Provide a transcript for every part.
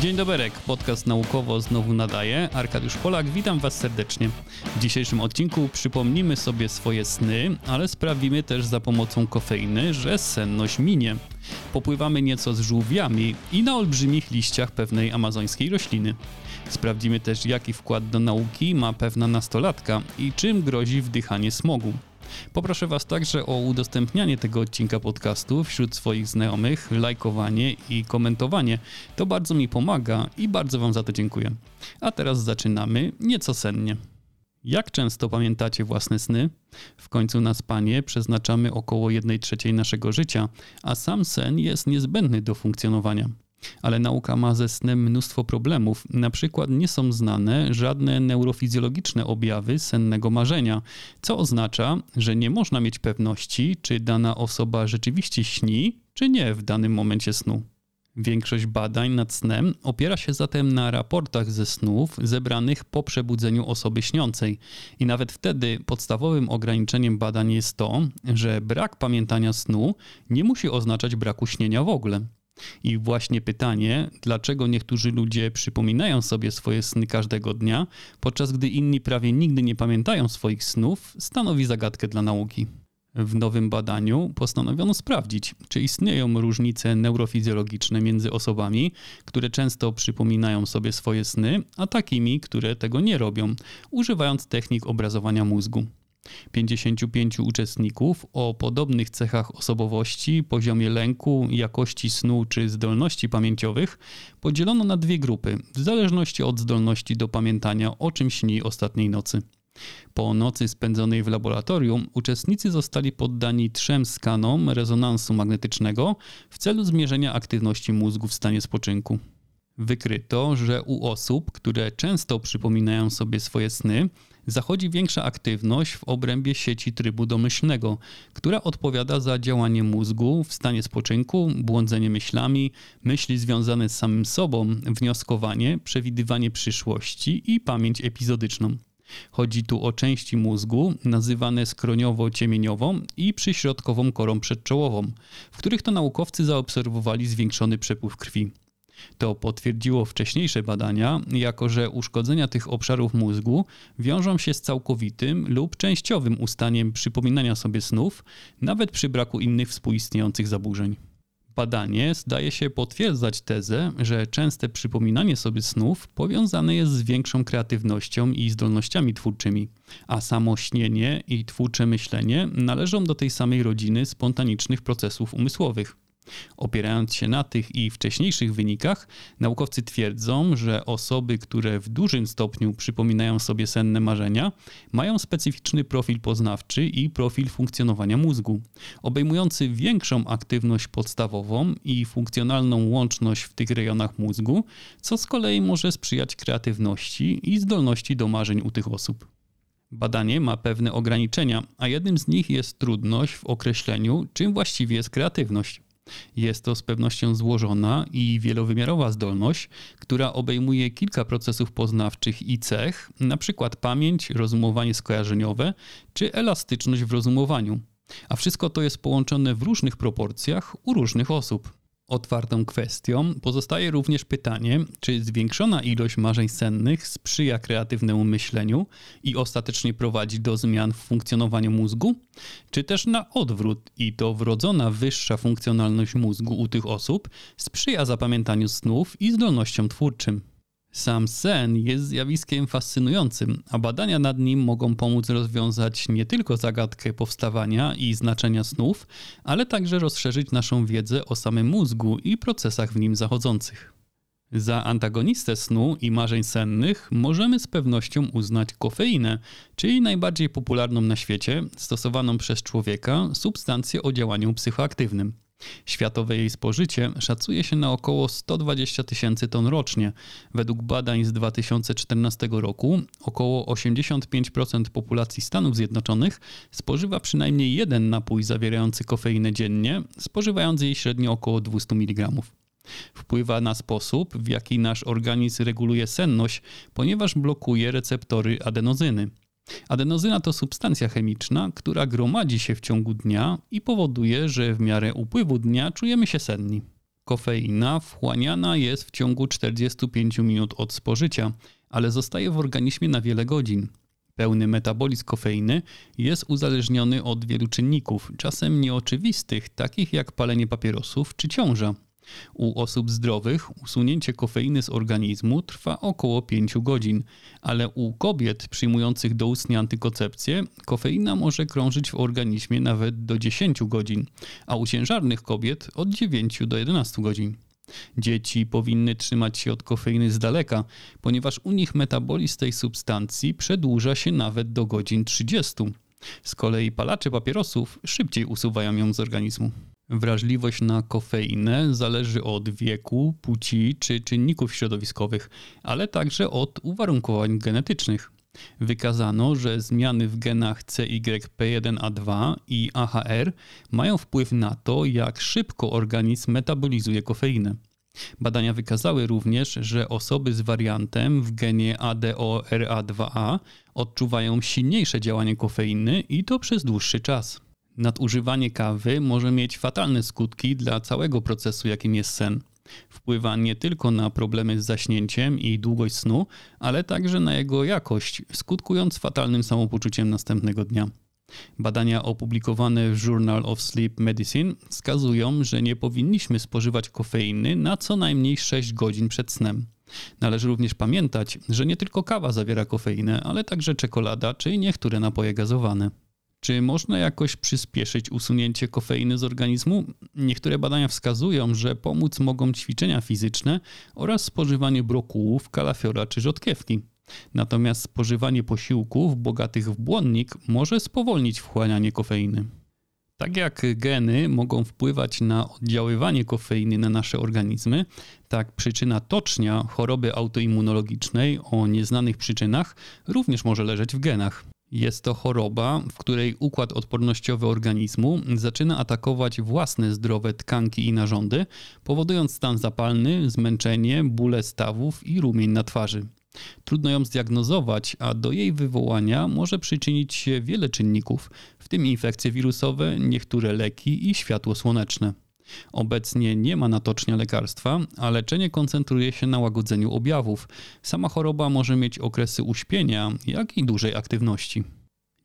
Dzień dobry, podcast naukowo znowu nadaje. Arkadiusz Polak, witam Was serdecznie. W dzisiejszym odcinku przypomnimy sobie swoje sny, ale sprawimy też za pomocą kofeiny, że senność minie. Popływamy nieco z żółwiami i na olbrzymich liściach pewnej amazońskiej rośliny. Sprawdzimy też, jaki wkład do nauki ma pewna nastolatka i czym grozi wdychanie smogu. Poproszę Was także o udostępnianie tego odcinka podcastu wśród swoich znajomych, lajkowanie i komentowanie. To bardzo mi pomaga i bardzo Wam za to dziękuję. A teraz zaczynamy nieco sennie. Jak często pamiętacie własne sny? W końcu na spanie przeznaczamy około 1 trzeciej naszego życia, a sam sen jest niezbędny do funkcjonowania. Ale nauka ma ze snem mnóstwo problemów. Na przykład nie są znane żadne neurofizjologiczne objawy sennego marzenia, co oznacza, że nie można mieć pewności, czy dana osoba rzeczywiście śni, czy nie w danym momencie snu. Większość badań nad snem opiera się zatem na raportach ze snów zebranych po przebudzeniu osoby śniącej. I nawet wtedy podstawowym ograniczeniem badań jest to, że brak pamiętania snu nie musi oznaczać braku śnienia w ogóle. I właśnie pytanie, dlaczego niektórzy ludzie przypominają sobie swoje sny każdego dnia, podczas gdy inni prawie nigdy nie pamiętają swoich snów, stanowi zagadkę dla nauki. W nowym badaniu postanowiono sprawdzić, czy istnieją różnice neurofizjologiczne między osobami, które często przypominają sobie swoje sny, a takimi, które tego nie robią, używając technik obrazowania mózgu. 55 uczestników o podobnych cechach osobowości, poziomie lęku, jakości snu czy zdolności pamięciowych podzielono na dwie grupy, w zależności od zdolności do pamiętania o czym śni ostatniej nocy. Po nocy spędzonej w laboratorium uczestnicy zostali poddani trzem skanom rezonansu magnetycznego w celu zmierzenia aktywności mózgu w stanie spoczynku. Wykryto, że u osób, które często przypominają sobie swoje sny, zachodzi większa aktywność w obrębie sieci trybu domyślnego, która odpowiada za działanie mózgu w stanie spoczynku, błądzenie myślami, myśli związane z samym sobą, wnioskowanie, przewidywanie przyszłości i pamięć epizodyczną. Chodzi tu o części mózgu nazywane skroniowo-ciemieniową i przyśrodkową korą przedczołową, w których to naukowcy zaobserwowali zwiększony przepływ krwi. To potwierdziło wcześniejsze badania, jako że uszkodzenia tych obszarów mózgu wiążą się z całkowitym lub częściowym ustaniem przypominania sobie snów, nawet przy braku innych współistniejących zaburzeń. Badanie zdaje się potwierdzać tezę, że częste przypominanie sobie snów powiązane jest z większą kreatywnością i zdolnościami twórczymi, a samo śnienie i twórcze myślenie należą do tej samej rodziny spontanicznych procesów umysłowych. Opierając się na tych i wcześniejszych wynikach, naukowcy twierdzą, że osoby, które w dużym stopniu przypominają sobie senne marzenia, mają specyficzny profil poznawczy i profil funkcjonowania mózgu, obejmujący większą aktywność podstawową i funkcjonalną łączność w tych rejonach mózgu, co z kolei może sprzyjać kreatywności i zdolności do marzeń u tych osób. Badanie ma pewne ograniczenia, a jednym z nich jest trudność w określeniu, czym właściwie jest kreatywność. Jest to z pewnością złożona i wielowymiarowa zdolność, która obejmuje kilka procesów poznawczych i cech, np. pamięć, rozumowanie skojarzeniowe czy elastyczność w rozumowaniu. A wszystko to jest połączone w różnych proporcjach u różnych osób. Otwartą kwestią pozostaje również pytanie, czy zwiększona ilość marzeń sennych sprzyja kreatywnemu myśleniu i ostatecznie prowadzi do zmian w funkcjonowaniu mózgu, czy też na odwrót i to wrodzona wyższa funkcjonalność mózgu u tych osób sprzyja zapamiętaniu snów i zdolnościom twórczym. Sam sen jest zjawiskiem fascynującym, a badania nad nim mogą pomóc rozwiązać nie tylko zagadkę powstawania i znaczenia snów, ale także rozszerzyć naszą wiedzę o samym mózgu i procesach w nim zachodzących. Za antagonistę snu i marzeń sennych możemy z pewnością uznać kofeinę, czyli najbardziej popularną na świecie, stosowaną przez człowieka substancję o działaniu psychoaktywnym. Światowe jej spożycie szacuje się na około 120 tysięcy ton rocznie. Według badań z 2014 roku około 85% populacji Stanów Zjednoczonych spożywa przynajmniej jeden napój zawierający kofeinę dziennie, spożywając jej średnio około 200 mg. Wpływa na sposób, w jaki nasz organizm reguluje senność, ponieważ blokuje receptory adenozyny. Adenozyna to substancja chemiczna, która gromadzi się w ciągu dnia i powoduje, że w miarę upływu dnia czujemy się senni. Kofeina wchłaniana jest w ciągu 45 minut od spożycia, ale zostaje w organizmie na wiele godzin. Pełny metabolizm kofeiny jest uzależniony od wielu czynników, czasem nieoczywistych, takich jak palenie papierosów czy ciąża. U osób zdrowych usunięcie kofeiny z organizmu trwa około 5 godzin, ale u kobiet przyjmujących doustnie antykoncepcję kofeina może krążyć w organizmie nawet do 10 godzin, a u ciężarnych kobiet od 9 do 11 godzin. Dzieci powinny trzymać się od kofeiny z daleka, ponieważ u nich metabolizm tej substancji przedłuża się nawet do godzin 30. Z kolei palacze papierosów szybciej usuwają ją z organizmu. Wrażliwość na kofeinę zależy od wieku, płci czy czynników środowiskowych, ale także od uwarunkowań genetycznych. Wykazano, że zmiany w genach CYP1A2 i AHR mają wpływ na to, jak szybko organizm metabolizuje kofeinę. Badania wykazały również, że osoby z wariantem w genie ADORA2A odczuwają silniejsze działanie kofeiny i to przez dłuższy czas. Nadużywanie kawy może mieć fatalne skutki dla całego procesu, jakim jest sen. Wpływa nie tylko na problemy z zaśnięciem i długość snu, ale także na jego jakość, skutkując fatalnym samopoczuciem następnego dnia. Badania opublikowane w Journal of Sleep Medicine wskazują, że nie powinniśmy spożywać kofeiny na co najmniej 6 godzin przed snem. Należy również pamiętać, że nie tylko kawa zawiera kofeinę, ale także czekolada czy niektóre napoje gazowane. Czy można jakoś przyspieszyć usunięcie kofeiny z organizmu? Niektóre badania wskazują, że pomóc mogą ćwiczenia fizyczne oraz spożywanie brokułów, kalafiora czy rzodkiewki. Natomiast spożywanie posiłków bogatych w błonnik może spowolnić wchłanianie kofeiny. Tak jak geny mogą wpływać na oddziaływanie kofeiny na nasze organizmy, tak przyczyna tocznia choroby autoimmunologicznej o nieznanych przyczynach również może leżeć w genach. Jest to choroba, w której układ odpornościowy organizmu zaczyna atakować własne zdrowe tkanki i narządy, powodując stan zapalny, zmęczenie, bóle stawów i rumień na twarzy. Trudno ją zdiagnozować, a do jej wywołania może przyczynić się wiele czynników, w tym infekcje wirusowe, niektóre leki i światło słoneczne. Obecnie nie ma natocznia lekarstwa, a leczenie koncentruje się na łagodzeniu objawów. Sama choroba może mieć okresy uśpienia, jak i dużej aktywności.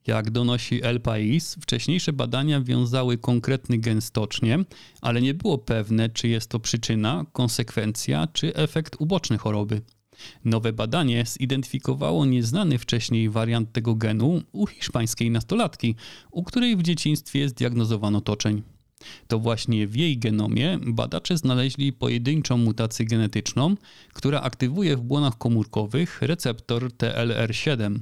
Jak donosi El Pais, wcześniejsze badania wiązały konkretny gen stocznie, ale nie było pewne, czy jest to przyczyna, konsekwencja czy efekt uboczny choroby. Nowe badanie zidentyfikowało nieznany wcześniej wariant tego genu u hiszpańskiej nastolatki, u której w dzieciństwie zdiagnozowano toczeń. To właśnie w jej genomie badacze znaleźli pojedynczą mutację genetyczną, która aktywuje w błonach komórkowych receptor TLR7.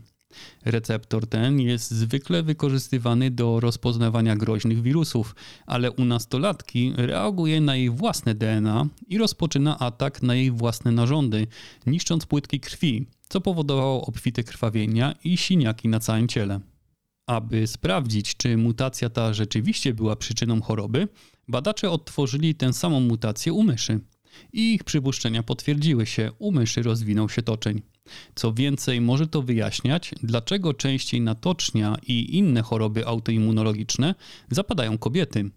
Receptor ten jest zwykle wykorzystywany do rozpoznawania groźnych wirusów, ale u nastolatki reaguje na jej własne DNA i rozpoczyna atak na jej własne narządy, niszcząc płytki krwi, co powodowało obfite krwawienia i siniaki na całym ciele. Aby sprawdzić, czy mutacja ta rzeczywiście była przyczyną choroby, badacze odtworzyli tę samą mutację u myszy. I ich przypuszczenia potwierdziły się, u myszy rozwinął się toczeń. Co więcej, może to wyjaśniać, dlaczego częściej na tocznia i inne choroby autoimmunologiczne zapadają kobiety.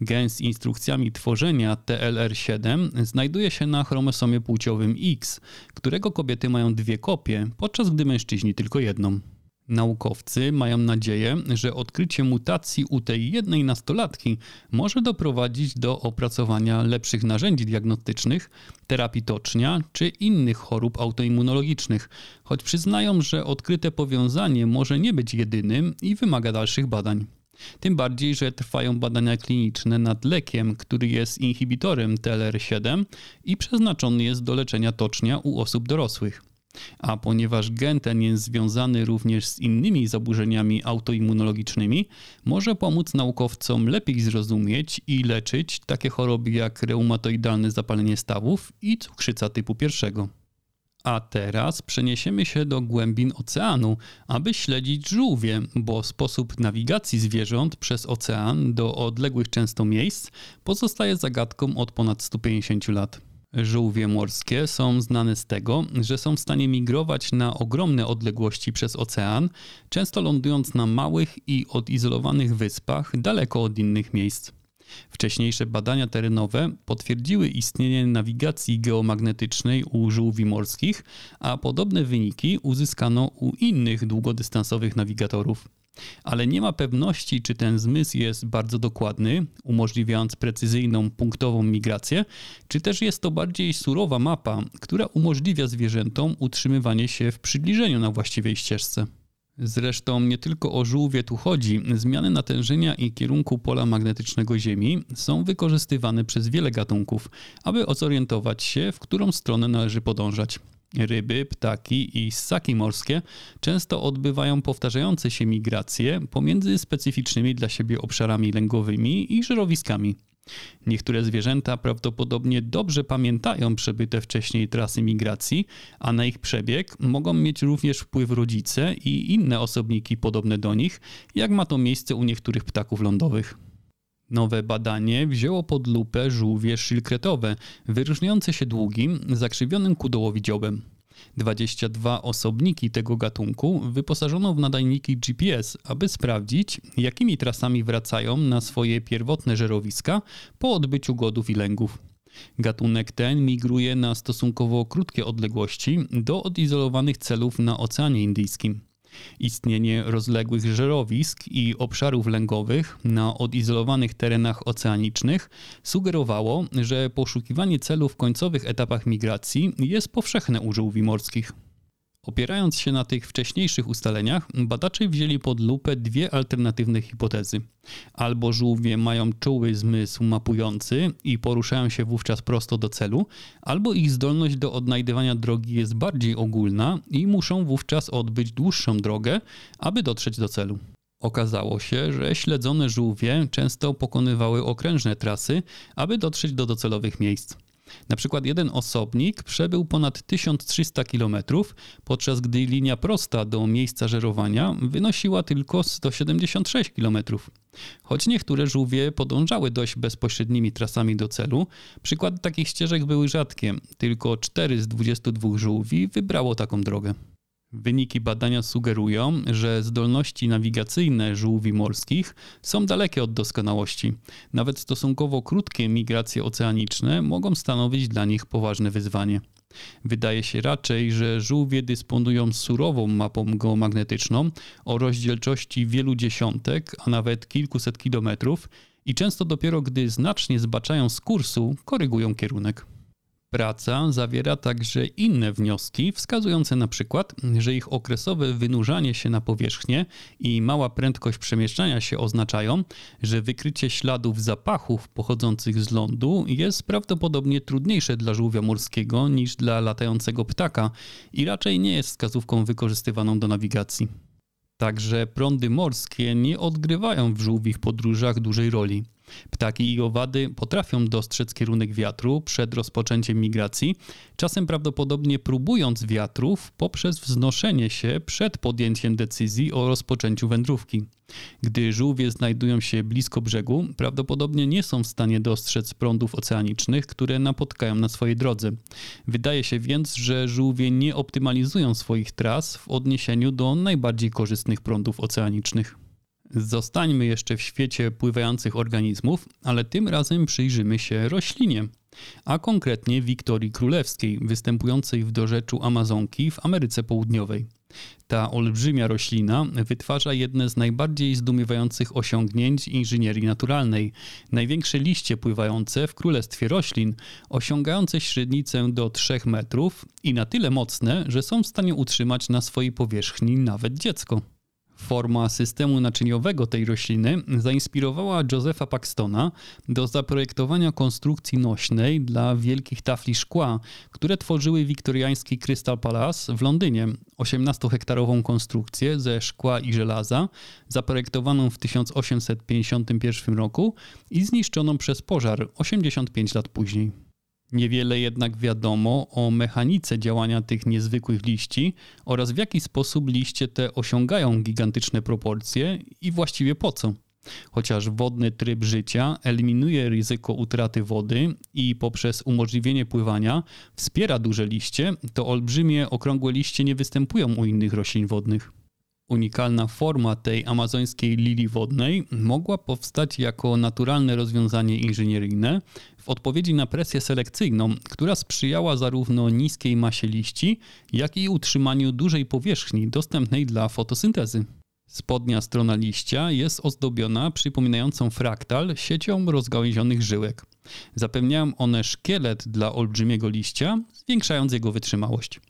Gen z instrukcjami tworzenia TLR7 znajduje się na chromosomie płciowym X, którego kobiety mają dwie kopie, podczas gdy mężczyźni tylko jedną. Naukowcy mają nadzieję, że odkrycie mutacji u tej jednej nastolatki może doprowadzić do opracowania lepszych narzędzi diagnostycznych, terapii tocznia czy innych chorób autoimmunologicznych, choć przyznają, że odkryte powiązanie może nie być jedynym i wymaga dalszych badań. Tym bardziej, że trwają badania kliniczne nad lekiem, który jest inhibitorem TLR7 i przeznaczony jest do leczenia tocznia u osób dorosłych. A ponieważ gen ten jest związany również z innymi zaburzeniami autoimmunologicznymi, może pomóc naukowcom lepiej zrozumieć i leczyć takie choroby jak reumatoidalne zapalenie stawów i cukrzyca typu pierwszego. A teraz przeniesiemy się do głębin oceanu, aby śledzić żółwie, bo sposób nawigacji zwierząt przez ocean do odległych często miejsc pozostaje zagadką od ponad 150 lat. Żółwie morskie są znane z tego, że są w stanie migrować na ogromne odległości przez ocean, często lądując na małych i odizolowanych wyspach daleko od innych miejsc. Wcześniejsze badania terenowe potwierdziły istnienie nawigacji geomagnetycznej u żółwi morskich, a podobne wyniki uzyskano u innych długodystansowych nawigatorów. Ale nie ma pewności, czy ten zmysł jest bardzo dokładny, umożliwiając precyzyjną, punktową migrację, czy też jest to bardziej surowa mapa, która umożliwia zwierzętom utrzymywanie się w przybliżeniu na właściwej ścieżce. Zresztą nie tylko o żółwie tu chodzi. Zmiany natężenia i kierunku pola magnetycznego Ziemi są wykorzystywane przez wiele gatunków, aby zorientować się, w którą stronę należy podążać. Ryby, ptaki i ssaki morskie często odbywają powtarzające się migracje pomiędzy specyficznymi dla siebie obszarami lęgowymi i żerowiskami. Niektóre zwierzęta prawdopodobnie dobrze pamiętają przebyte wcześniej trasy migracji, a na ich przebieg mogą mieć również wpływ rodzice i inne osobniki podobne do nich, jak ma to miejsce u niektórych ptaków lądowych. Nowe badanie wzięło pod lupę żółwie szylkretowe, wyróżniające się długim, zakrzywionym ku dołowi dziobem. 22 osobniki tego gatunku wyposażono w nadajniki GPS, aby sprawdzić, jakimi trasami wracają na swoje pierwotne żerowiska po odbyciu godów i lęgów. Gatunek ten migruje na stosunkowo krótkie odległości do odizolowanych celów na Oceanie Indyjskim. Istnienie rozległych żerowisk i obszarów lęgowych na odizolowanych terenach oceanicznych sugerowało, że poszukiwanie celów w końcowych etapach migracji jest powszechne u żółwi morskich. Opierając się na tych wcześniejszych ustaleniach, badacze wzięli pod lupę dwie alternatywne hipotezy. Albo żółwie mają czuły zmysł mapujący i poruszają się wówczas prosto do celu, albo ich zdolność do odnajdywania drogi jest bardziej ogólna i muszą wówczas odbyć dłuższą drogę, aby dotrzeć do celu. Okazało się, że śledzone żółwie często pokonywały okrężne trasy, aby dotrzeć do docelowych miejsc. Na przykład jeden osobnik przebył ponad 1300 km, podczas gdy linia prosta do miejsca żerowania wynosiła tylko 176 km. Choć niektóre żółwie podążały dość bezpośrednimi trasami do celu, przykłady takich ścieżek były rzadkie. Tylko 4 z 22 żółwi wybrało taką drogę. Wyniki badania sugerują, że zdolności nawigacyjne żółwi morskich są dalekie od doskonałości. Nawet stosunkowo krótkie migracje oceaniczne mogą stanowić dla nich poważne wyzwanie. Wydaje się raczej, że żółwie dysponują surową mapą geomagnetyczną o rozdzielczości wielu dziesiątek, a nawet kilkuset kilometrów i często dopiero gdy znacznie zbaczają z kursu, korygują kierunek. Praca zawiera także inne wnioski, wskazujące na przykład, że ich okresowe wynurzanie się na powierzchnię i mała prędkość przemieszczania się oznaczają, że wykrycie śladów zapachów pochodzących z lądu jest prawdopodobnie trudniejsze dla żółwia morskiego niż dla latającego ptaka i raczej nie jest wskazówką wykorzystywaną do nawigacji. Także prądy morskie nie odgrywają w żółwich podróżach dużej roli. Ptaki i owady potrafią dostrzec kierunek wiatru przed rozpoczęciem migracji, czasem prawdopodobnie próbując wiatrów poprzez wznoszenie się przed podjęciem decyzji o rozpoczęciu wędrówki. Gdy żółwie znajdują się blisko brzegu, prawdopodobnie nie są w stanie dostrzec prądów oceanicznych, które napotkają na swojej drodze. Wydaje się więc, że żółwie nie optymalizują swoich tras w odniesieniu do najbardziej korzystnych prądów oceanicznych. Zostańmy jeszcze w świecie pływających organizmów, ale tym razem przyjrzymy się roślinie, a konkretnie Wiktorii Królewskiej, występującej w dorzeczu Amazonki w Ameryce Południowej. Ta olbrzymia roślina wytwarza jedne z najbardziej zdumiewających osiągnięć inżynierii naturalnej. Największe liście pływające w królestwie roślin, osiągające średnicę do 3 metrów i na tyle mocne, że są w stanie utrzymać na swojej powierzchni nawet dziecko. Forma systemu naczyniowego tej rośliny zainspirowała Josepha Paxtona do zaprojektowania konstrukcji nośnej dla wielkich tafli szkła, które tworzyły wiktoriański Crystal Palace w Londynie. 18-hektarową konstrukcję ze szkła i żelaza, zaprojektowaną w 1851 roku i zniszczoną przez pożar 85 lat później. Niewiele jednak wiadomo o mechanice działania tych niezwykłych liści oraz w jaki sposób liście te osiągają gigantyczne proporcje i właściwie po co. Chociaż wodny tryb życia eliminuje ryzyko utraty wody i poprzez umożliwienie pływania wspiera duże liście, to olbrzymie, okrągłe liście nie występują u innych roślin wodnych. Unikalna forma tej amazońskiej lilii wodnej mogła powstać jako naturalne rozwiązanie inżynieryjne w odpowiedzi na presję selekcyjną, która sprzyjała zarówno niskiej masie liści, jak i utrzymaniu dużej powierzchni dostępnej dla fotosyntezy. Spodnia strona liścia jest ozdobiona przypominającą fraktal siecią rozgałęzionych żyłek. Zapewniają one szkielet dla olbrzymiego liścia, zwiększając jego wytrzymałość.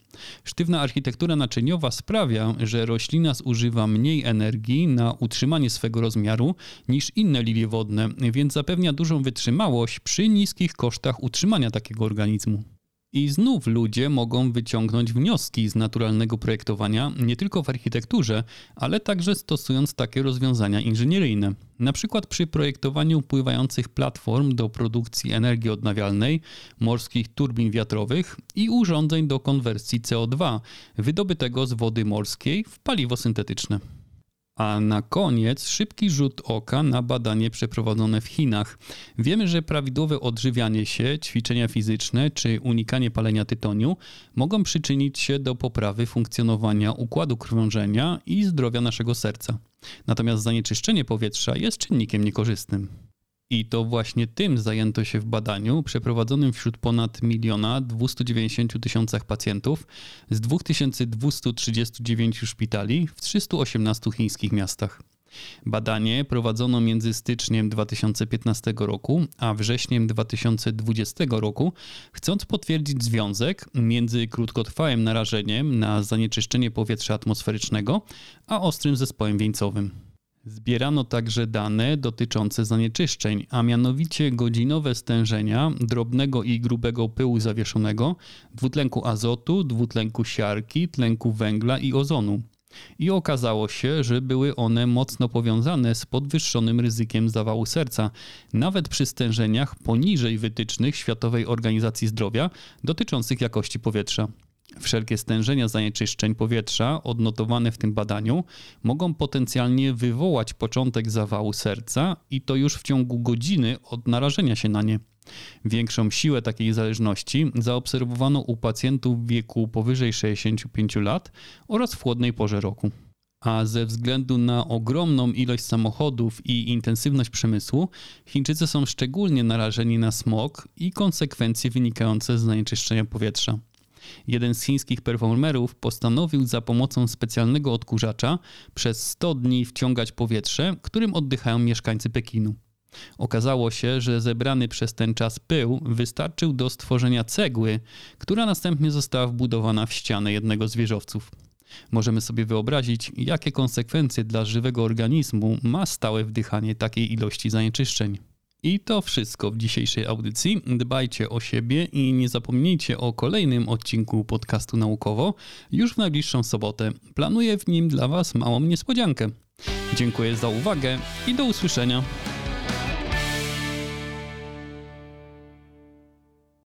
Sztywna architektura naczyniowa sprawia, że roślina zużywa mniej energii na utrzymanie swego rozmiaru niż inne lilie wodne, więc zapewnia dużą wytrzymałość przy niskich kosztach utrzymania takiego organizmu. I znów ludzie mogą wyciągnąć wnioski z naturalnego projektowania nie tylko w architekturze, ale także stosując takie rozwiązania inżynieryjne. Na przykład przy projektowaniu pływających platform do produkcji energii odnawialnej, morskich turbin wiatrowych i urządzeń do konwersji CO2 wydobytego z wody morskiej w paliwo syntetyczne. A na koniec szybki rzut oka na badanie przeprowadzone w Chinach. Wiemy, że prawidłowe odżywianie się, ćwiczenia fizyczne czy unikanie palenia tytoniu mogą przyczynić się do poprawy funkcjonowania układu krążenia i zdrowia naszego serca. Natomiast zanieczyszczenie powietrza jest czynnikiem niekorzystnym. I to właśnie tym zajęto się w badaniu przeprowadzonym wśród ponad miliona 290 tysiącach pacjentów z 2239 szpitali w 318 chińskich miastach. Badanie prowadzono między styczniem 2015 roku a wrześniem 2020 roku, chcąc potwierdzić związek między krótkotrwałym narażeniem na zanieczyszczenie powietrza atmosferycznego a ostrym zespołem wieńcowym. Zbierano także dane dotyczące zanieczyszczeń, a mianowicie godzinowe stężenia drobnego i grubego pyłu zawieszonego, dwutlenku azotu, dwutlenku siarki, tlenku węgla i ozonu. I okazało się, że były one mocno powiązane z podwyższonym ryzykiem zawału serca, nawet przy stężeniach poniżej wytycznych Światowej Organizacji Zdrowia dotyczących jakości powietrza. Wszelkie stężenia zanieczyszczeń powietrza odnotowane w tym badaniu mogą potencjalnie wywołać początek zawału serca i to już w ciągu godziny od narażenia się na nie. Większą siłę takiej zależności zaobserwowano u pacjentów w wieku powyżej 65 lat oraz w chłodnej porze roku. A ze względu na ogromną ilość samochodów i intensywność przemysłu, Chińczycy są szczególnie narażeni na smog i konsekwencje wynikające z zanieczyszczenia powietrza. Jeden z chińskich performerów postanowił za pomocą specjalnego odkurzacza przez 100 dni wciągać powietrze, którym oddychają mieszkańcy Pekinu. Okazało się, że zebrany przez ten czas pył wystarczył do stworzenia cegły, która następnie została wbudowana w ścianę jednego z wieżowców. Możemy sobie wyobrazić, jakie konsekwencje dla żywego organizmu ma stałe wdychanie takiej ilości zanieczyszczeń. I to wszystko w dzisiejszej audycji. Dbajcie o siebie i nie zapomnijcie o kolejnym odcinku podcastu naukowo już w najbliższą sobotę. Planuję w nim dla Was małą niespodziankę. Dziękuję za uwagę i do usłyszenia.